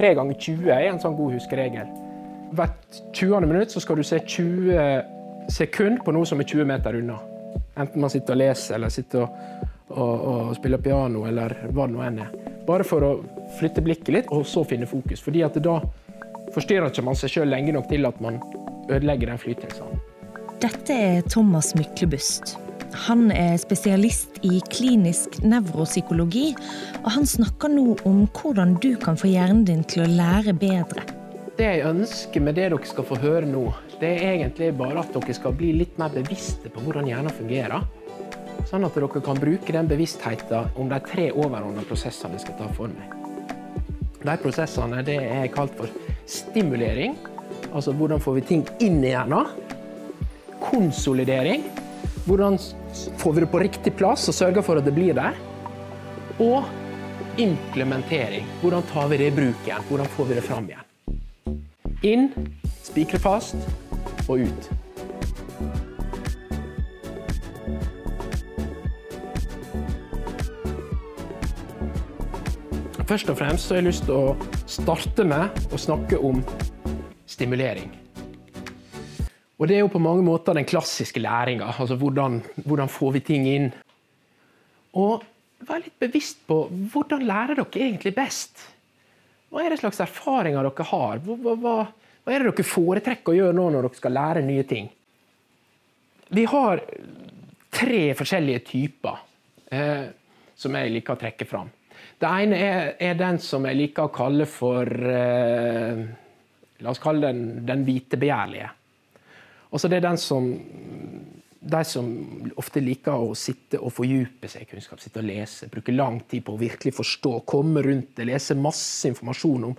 3 ganger 20 er en sånn god huskeregel. Hvert 20. minutt skal du se 20 sekunder på noe som er 20 meter unna. Enten man sitter og leser eller sitter og, og, og spiller piano eller hva det nå enn er. Bare for å flytte blikket litt, og så finne fokus. Fordi at da forstyrrer ikke man seg sjøl lenge nok til at man ødelegger den flytilstanden. Dette er Thomas Myklebust. Han er spesialist i klinisk nevropsykologi, og han snakker nå om hvordan du kan få hjernen din til å lære bedre. Det jeg ønsker med det dere skal få høre nå, det er egentlig bare at dere skal bli litt mer bevisste på hvordan hjernen fungerer. Sånn at dere kan bruke den bevisstheten om de tre overordnede prosessene jeg skal ta for meg. De prosessene er kalt for stimulering, altså hvordan får vi ting inn i hjernen. Konsolidering, hvordan får vi det på riktig plass og sørger for at det blir der. Og implementering, hvordan tar vi det i bruk igjen, hvordan får vi det fram igjen. Inn, spikre fast og ut. Først og fremst har jeg lyst til å starte med å snakke om stimulering. Og Det er jo på mange måter den klassiske læringa. Altså hvordan, hvordan får vi ting inn? Og vær litt bevisst på hvordan lærer dere egentlig best? Hva er det slags erfaringer dere har? Hva, hva, hva er det dere foretrekker å gjøre nå når dere skal lære nye ting? Vi har tre forskjellige typer eh, som jeg liker å trekke fram. Det ene er, er, den som jeg liker å kalle for eh, La oss kalle den den hvite begjærlige. Altså det er den som de som ofte liker å sitte og fordype seg i kunnskap, sitte og lese, bruke lang tid på å virkelig forstå, komme rundt det, lese masse informasjon om,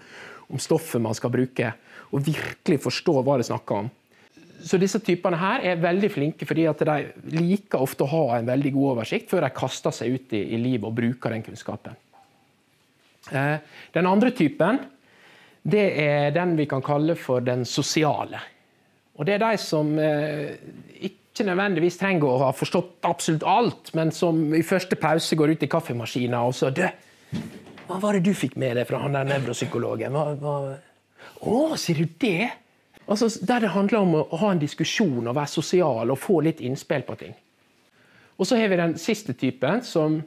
om stoffet man skal bruke, og virkelig forstå hva det snakker om. Så disse typene her er veldig flinke fordi at de liker ofte å ha en veldig god oversikt før de kaster seg ut i, i livet og bruker den kunnskapen. Eh, den andre typen det er den vi kan kalle for den sosiale. Og Det er de som eh, ikke nødvendigvis trenger å ha forstått absolutt alt, men som i første pause går ut i kaffemaskina og så du, Hva var det du fikk med deg fra han der nevropsykologen? Hva? Å, sier du det? Altså, der det handler om å ha en diskusjon og være sosial og få litt innspill på ting. Og så har vi den siste typen, som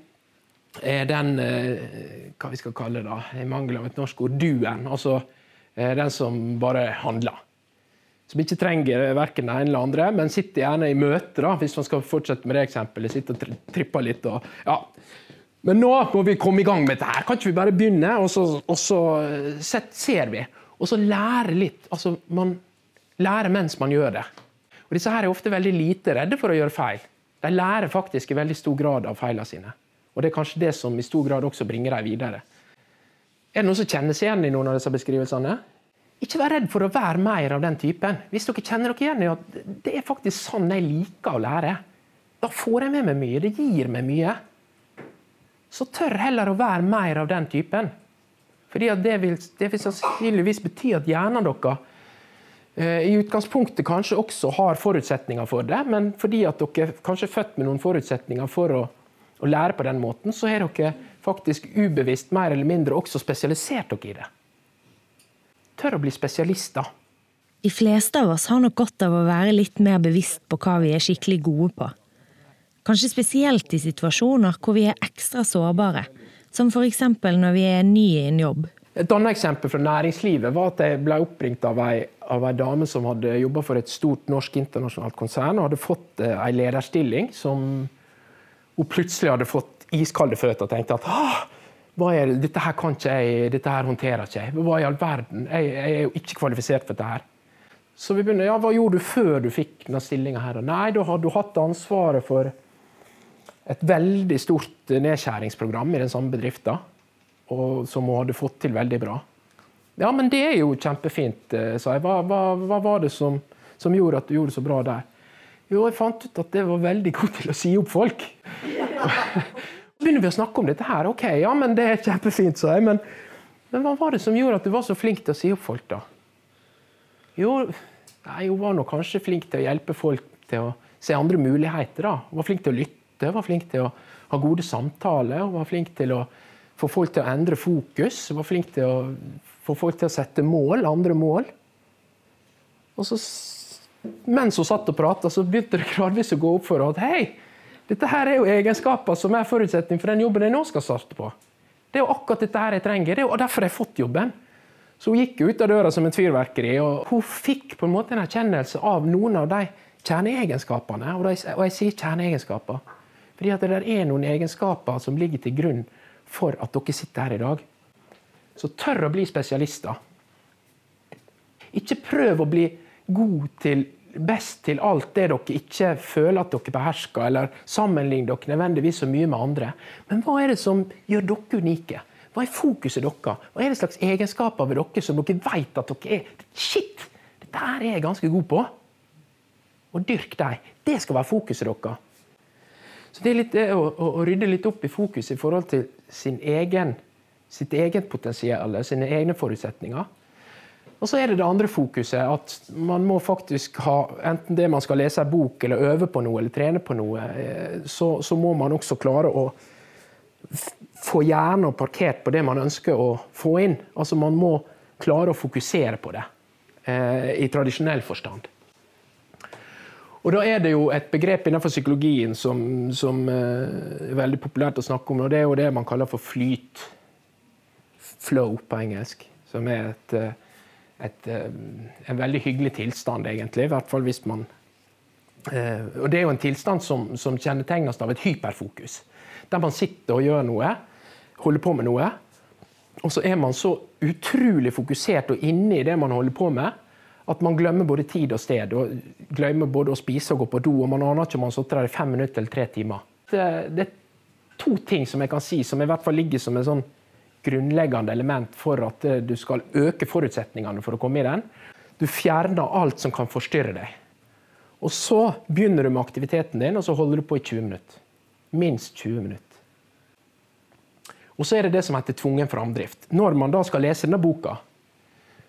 er den eh, hva vi skal kalle det, i mangel av et norsk ord, duen. Altså eh, den som bare handler. Som ikke trenger verken det ene eller andre, men sitter gjerne i møter, hvis man skal fortsette med det eksempelet. Sitter og tripper litt og ja. Men nå må vi komme i gang med dette her. Kan ikke vi bare begynne? Og så, og så set, ser vi. Og så lære litt. Altså, man lærer mens man gjør det. Og disse her er ofte veldig lite redde for å gjøre feil. De lærer faktisk i veldig stor grad av feilene sine. Og det er kanskje det som i stor grad også bringer dem videre. Er det noen som kjenner seg igjen i noen av disse beskrivelsene? Ikke vær redd for å være mer av den typen. Hvis dere kjenner dere igjen i at det er faktisk sånn jeg liker å lære, da får jeg med meg mye. Det gir meg mye. Så tør heller å være mer av den typen. Fordi det vil, det vil sannsynligvis bety at hjernen deres eh, i utgangspunktet kanskje også har forutsetninger for det, men fordi at dere kanskje er født med noen forutsetninger for å å lære på den måten, så har dere faktisk ubevisst mer eller mindre også spesialisert dere i det. Tør å bli spesialister. De fleste av oss har nok godt av å være litt mer bevisst på hva vi er skikkelig gode på. Kanskje spesielt i situasjoner hvor vi er ekstra sårbare, som f.eks. når vi er nye i en jobb. Et annet eksempel fra næringslivet var at jeg ble oppringt av ei, av ei dame som hadde jobba for et stort norsk internasjonalt konsern og hadde fått ei eh, lederstilling som hun plutselig hadde fått iskalde føtter og tenkte at er det? dette her kan ikke jeg, dette her håndterer ikke jeg. Hva i all verden? Jeg, jeg, er jo ikke kvalifisert for dette her. Så vi begynner, ja, Hva gjorde du før du fikk denne stillinga her? Nei, da hadde du hatt ansvaret for et veldig stort nedskjæringsprogram i den samme bedrifta, som hun hadde fått til veldig bra. Ja, men det er jo kjempefint, eh, sa jeg. Hva, hva, hva var det som, som, gjorde at du gjorde det så bra der? Jo, jeg fant ut at det var veldig god til å si opp folk. Begynner vi å snakke om dette her. Ok, ja, men det er kjempefint, sa jeg. Men, men hva var det som gjorde at du var så flink til å si opp folk, da? Jo, nei, hun var nå kanskje flink til å hjelpe folk til å se andre muligheter. da. Hun var flink til å lytte, hun var flink til å ha gode samtaler. Hun var flink til å få folk til å endre fokus. Var flink til å få folk til å sette mål, andre mål. Og så, mens hun satt og prata, så begynte det gradvis å gå opp for henne at hei, dette her er jo egenskaper som er forutsetning for den jobben jeg nå skal starte på. Det er jo akkurat dette her jeg trenger, det er jo derfor jeg har fått jobben. Så hun gikk ut av døra som en fyrverkeri, og hun fikk på en måte en erkjennelse av noen av de kjerneegenskapene. Og og jeg sier kjerneegenskaper fordi at det er noen egenskaper som ligger til grunn for at dere sitter her i dag. Så tør å bli spesialister. Ikke prøv å bli god til, best til alt det dere ikke føler at dere behersker, eller sammenligner dere nødvendigvis så mye med andre. Men hva er det som gjør dere unike? Hva er fokuset deres? Hva er det slags egenskaper ved dere som dere vet at dere er Shit! Dette er jeg ganske god på. Og dyrk dem. Det skal være fokuset deres. Så Det er litt det å, å, å, rydde litt opp i fokus i forhold til sin egen, sitt eget potensial, sine egne forutsetninger. Og så er det det andre fokuset, at man må faktisk ha Enten det man skal lese en bok, eller øve på noe, eller trene på noe, eh, så, så må man også klare å få hjernen parkert på det man ønsker å få inn. Altså Man må klare å fokusere på det, eh, i tradisjonell forstand. Og Da er det jo et begrep innenfor psykologien som, som eh, er veldig populært å snakke om, og det er jo det man kaller for flyt. Flow på engelsk. Som er et, eh, et, uh, en veldig hyggelig tilstand, egentlig. I hvert fall hvis man uh, Og det er jo en tilstand som, som kjennetegnes av et hyperfokus. Der man sitter og gjør noe, holder på med noe, og så er man så utrolig fokusert og inne i det man holder på med, at man glemmer både tid og sted. og Glemmer både å spise og gå på do. og Man aner ikke om man har sittet der i fem minutter eller tre timer. Det, det, er to ting som jeg kan si som i hvert fall ligger som en sånn grunnleggende element for at eh, du skal øke forutsetningene for å komme i den. Du fjerner alt som kan forstyrre deg. Og Så begynner du med aktiviteten din, og så holder du på i 20 minutter. Minst 20 minutter. Og så er det det som heter tvungen framdrift. Når man da skal lese denne boka,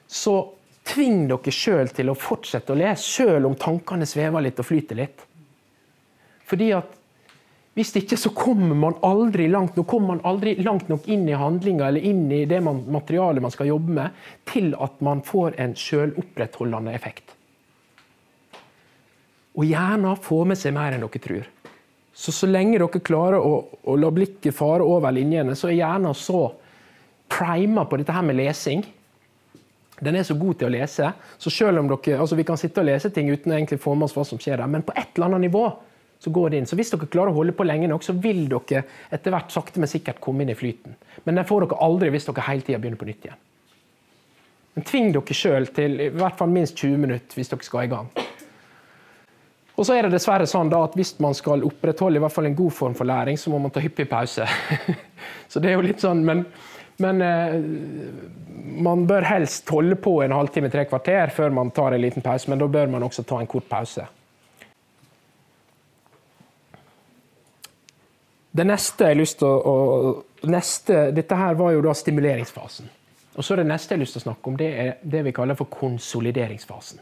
så Tving dere sjøl til å fortsette å lese, sjøl om tankene svever litt og flyter litt. Fordi at hvis ikke så kommer man aldri langt nok, kommer man aldri langt nok inn i handlinga eller inn i det man, materialet man skal jobbe med, til at man får en sjølopprettholdende effekt. Og gjerne få med seg mer enn dere tror. Så så lenge dere klarer å, å la blikket fare over linjene, så er gjerne så prima på dette her med lesing den er så god til å lese, så selv om dere, altså Vi kan sitte og lese ting uten å egentlig få med oss hva som skjer der, men på et eller annet nivå så går det inn. Så Hvis dere klarer å holde på lenge nok, så vil dere etter hvert sakte, men sikkert komme inn i flyten. Men den får dere aldri hvis dere hele tida begynner på nytt igjen. Men tving dere sjøl til i hvert fall minst 20 minutter hvis dere skal i gang. Og så er det dessverre sånn da at Hvis man skal opprettholde i hvert fall en god form for læring, så må man ta hyppig pause. så det er jo litt sånn, men men eh, man bør helst holde på en halvtime, tre kvarter før man tar en liten pause. Men da bør man også ta en kort pause. Det neste jeg har lyst til å, å neste, Dette her var jo da stimuleringsfasen. Og så Det neste jeg har lyst til å snakke om, det er det vi kaller for konsolideringsfasen.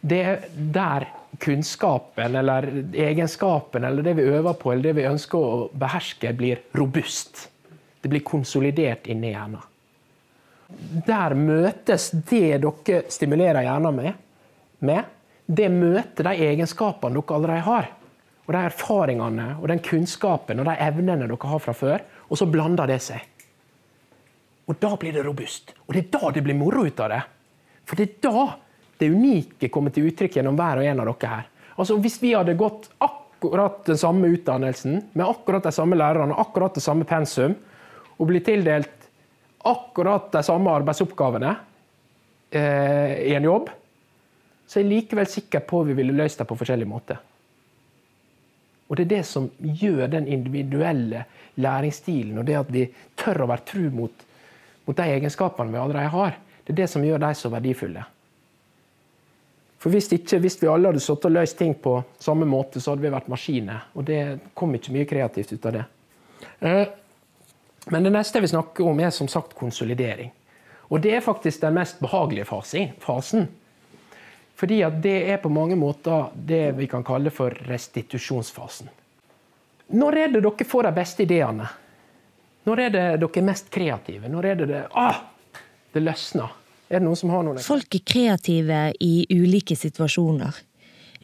Det er der kunnskapen eller egenskapen eller det vi øver på eller det vi ønsker å beherske, blir robust. Det blir konsolidert inni hjernen. Der møtes det dere stimulerer hjernen med, med, det møter de egenskapene dere allerede har. Og de erfaringene, og den kunnskapen og de evnene dere har fra før. Og så blander det seg. Og da blir det robust. Og det er da det blir moro ut av det. For det er da det unike kommer til uttrykk gjennom hver og en av dere her. Altså Hvis vi hadde gått akkurat den samme utdannelsen, med akkurat de samme lærerne, akkurat det samme pensum, og blitt tildelt akkurat de samme arbeidsoppgavene eh, i en jobb, så er jeg likevel sikker på at vi ville løst det på forskjellig måte. Og Det er det som gjør den individuelle læringsstilen, og det at vi tør å være tru mot, mot de egenskapene vi allerede har, det er det som gjør de så verdifulle. For hvis, ikke, hvis vi alle hadde sittet og løst ting på samme måte, så hadde vi vært maskiner. Og det kom ikke mye kreativt ut av det. Eh, men det neste jeg vil snakke om, er som sagt konsolidering. Og det er faktisk den mest behagelige fasen. Fordi at det er på mange måter det vi kan kalle for restitusjonsfasen. Når er det dere får de beste ideene? Når er det dere er mest kreative? Når er det det ah, det løsner? Er det noen som har noen Folk er kreative i ulike situasjoner.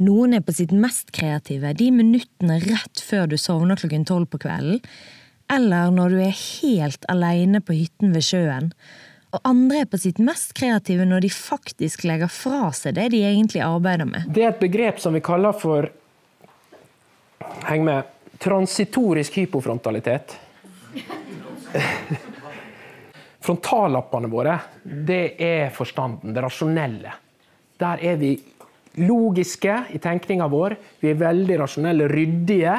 Noen er på sitt mest kreative de minuttene rett før du sovner klokken tolv på kvelden, eller når du er helt alene på hytten ved sjøen. Og andre er på sitt mest kreative når de faktisk legger fra seg det de egentlig arbeider med. Det er et begrep som vi kaller for Heng med transitorisk hypofrontalitet. Frontallappene våre, det er forstanden, det rasjonelle. Der er vi logiske i tenkninga vår. Vi er veldig rasjonelle, ryddige.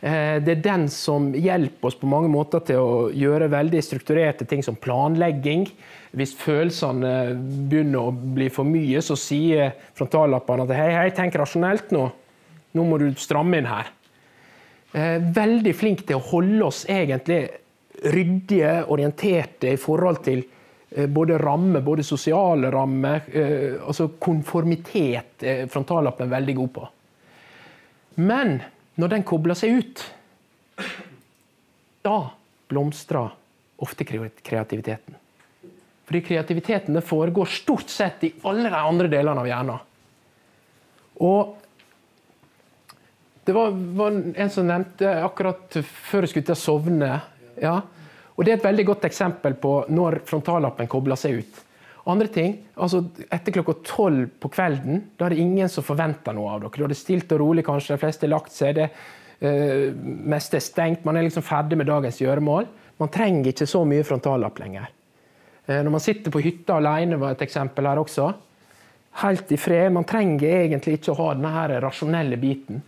Eh, det er den som hjelper oss på mange måter til å gjøre veldig strukturerte ting som planlegging. Hvis følelsene begynner å bli for mye, så sier frontallappene at hei, hei, tenk rasjonelt nå. Nå må du stramme inn her. Eh, veldig flink til å holde oss egentlig ryddige, orienterte i forhold til eh, både rammer, både sosiale rammer. Altså konformitet er frontallappen veldig god på. Men når den kobler seg ut, da blomstrer ofte kreativiteten. Fordi kreativiteten foregår stort sett i alle de andre delene av hjernen. Og det var, var, en som nevnte akkurat før jeg skulle til å sovne ja. Og Det er et veldig godt eksempel på når frontallappen kobler seg ut. Andre ting, altså Etter klokka tolv på kvelden da er det ingen som forventer noe av dere. Da er det stilt og rolig, kanskje, de fleste har lagt seg, det uh, meste er stengt, man er liksom ferdig med dagens gjøremål. Man trenger ikke så mye frontallapp lenger. Uh, når man sitter på hytta alene, var et eksempel her også. Helt i fred. Man trenger egentlig ikke å ha denne rasjonelle biten.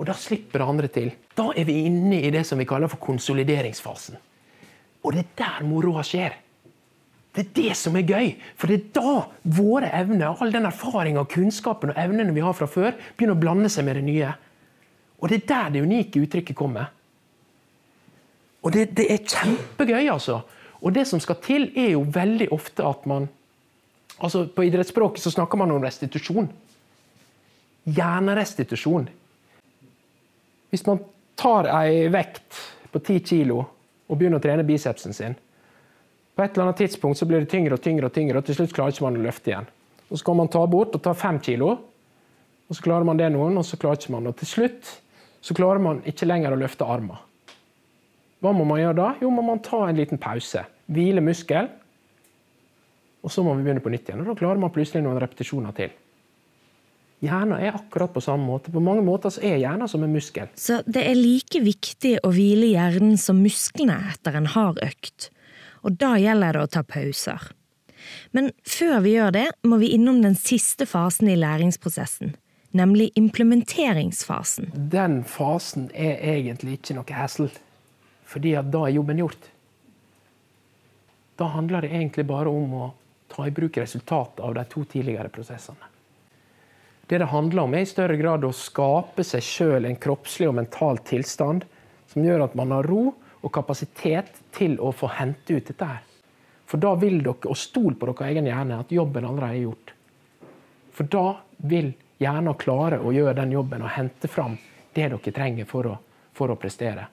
Og da slipper det andre til. Da er vi inne i det som vi kaller for konsolideringsfasen. Og det er der moroa skjer. Det er det som er gøy. For det er da våre evner, all den erfaringa, kunnskapen og evnene vi har fra før, begynner å blande seg med det nye. Og det er der det unike uttrykket kommer. Og det, det er kjempegøy, altså. Og det som skal til, er jo veldig ofte at man altså På idrettsspråket så snakker man om restitusjon. Hjernerestitusjon. Hvis man tar ei vekt på 10 kg og begynner å trene bicepsen sin, på et eller annet tidspunkt så blir det tyngre og tyngre, og tyngre, og til slutt klarer ikke man å løfte igjen. Og Så kan man ta bort og ta fem kilo, og så klarer man det noen, og så klarer ikke man. Og til slutt så klarer man ikke lenger å løfte armen. Hva må man gjøre da? Jo, må man ta en liten pause. Hvile muskel. Og så må vi begynne på nytt igjen. Og da klarer man plutselig noen repetisjoner til. Hjernen er akkurat på samme måte. På mange måter så er hjernen som en muskel. Så det er like viktig å hvile hjernen som musklene etter en hard økt. Og da gjelder det å ta pauser. Men før vi gjør det, må vi innom den siste fasen i læringsprosessen. Nemlig implementeringsfasen. Den fasen er egentlig ikke noe hassle. Fordi at da er jobben gjort. Da handler det egentlig bare om å ta i bruk resultatet av de to tidligere prosessene. Det det handler om, er i større grad å skape seg sjøl en kroppslig og mental tilstand som gjør at man har ro og kapasitet til å få hente ut dette her. For da vil dere, og stol på deres egen hjerne, at jobben allerede er gjort. For da vil hjernen klare å gjøre den jobben og hente fram det dere trenger for å, for å prestere.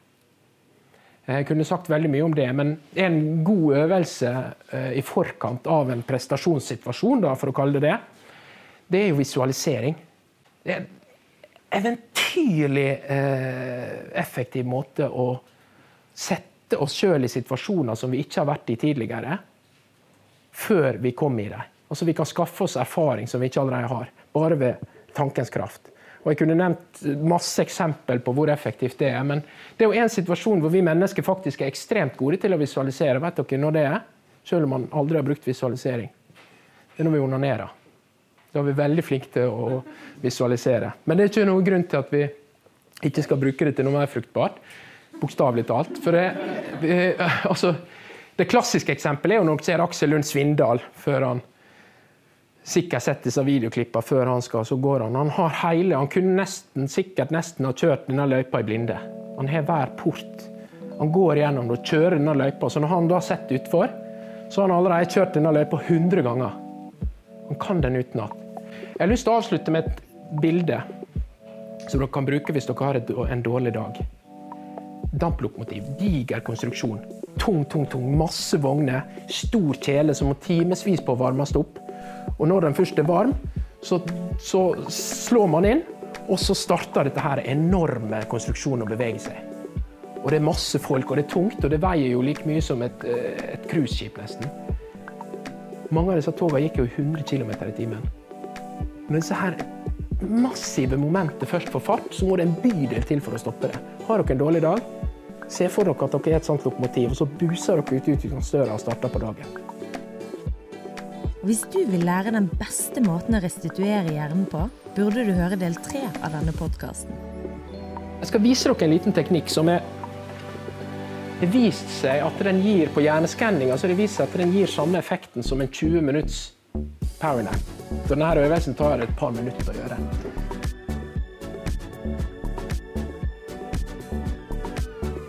Jeg kunne sagt veldig mye om det, men en god øvelse eh, i forkant av en prestasjonssituasjon, da, for å kalle det det, det er jo visualisering. Det er en eventyrlig eh, effektiv måte å sette oss sjøl i situasjoner som vi ikke har vært i tidligere, før vi kommer i dem. Altså Vi kan skaffe oss erfaring som vi ikke allerede har, bare ved tankens kraft. Og Jeg kunne nevnt masse eksempel på hvor effektivt det er. Men det er jo en situasjon hvor vi mennesker faktisk er ekstremt gode til å visualisere. Vet dere når det er? Selv om man aldri har brukt visualisering. Det er når vi onanerer. Da er vi veldig flinke til å visualisere. Men det er ikke noen grunn til at vi ikke skal bruke det til noe mer fruktbart. Bokstavelig talt. For det, det, altså, det klassiske eksempelet er jo når du ser Aksel Lund Svindal før han sikkert sett disse videoklippene før han skal, så går han. Han har hele, han kunne nesten, sikkert nesten ha kjørt denne løypa i blinde. Han har hver port. Han går gjennom og kjører denne løypa. Så når han da sitter utfor, så har han allerede kjørt denne løypa 100 ganger. Han kan den utenat. Jeg har lyst til å avslutte med et bilde som dere kan bruke hvis dere har en dårlig dag. Damplokomotiv. Diger konstruksjon. Tung, tung, tung. Masse vogner. Stor kjele som må timevis på å varmes opp. Og når den først er varm, så, så slår man inn, og så starter dette her enorme konstruksjonen å bevege seg. Og det er masse folk, og det er tungt, og det veier jo like mye som et, eh, et cruiseskip nesten. Mange av disse togene gikk jo 100 km i timen. Når disse her massive momentet først får fart, så må det en bydel til for å stoppe det. Har dere en dårlig dag, se for dere at dere er et sånt lokomotiv, og så buser dere ut utviklingsdøra og starter på dagen. Hvis du vil lære den beste måten å restituere hjernen på, burde du høre del tre av denne podkasten. Jeg skal vise dere en liten teknikk som er det vist seg at den gir på hjerneskanning altså det viser seg at den gir samme effekten som en 20 minutts powernap. Så denne øvelsen tar et par minutter å gjøre.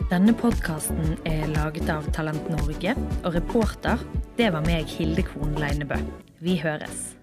Denne podkasten er laget av Talent Norge, og reporter det var meg, Hilde Krohn Leinebø. Vi høres.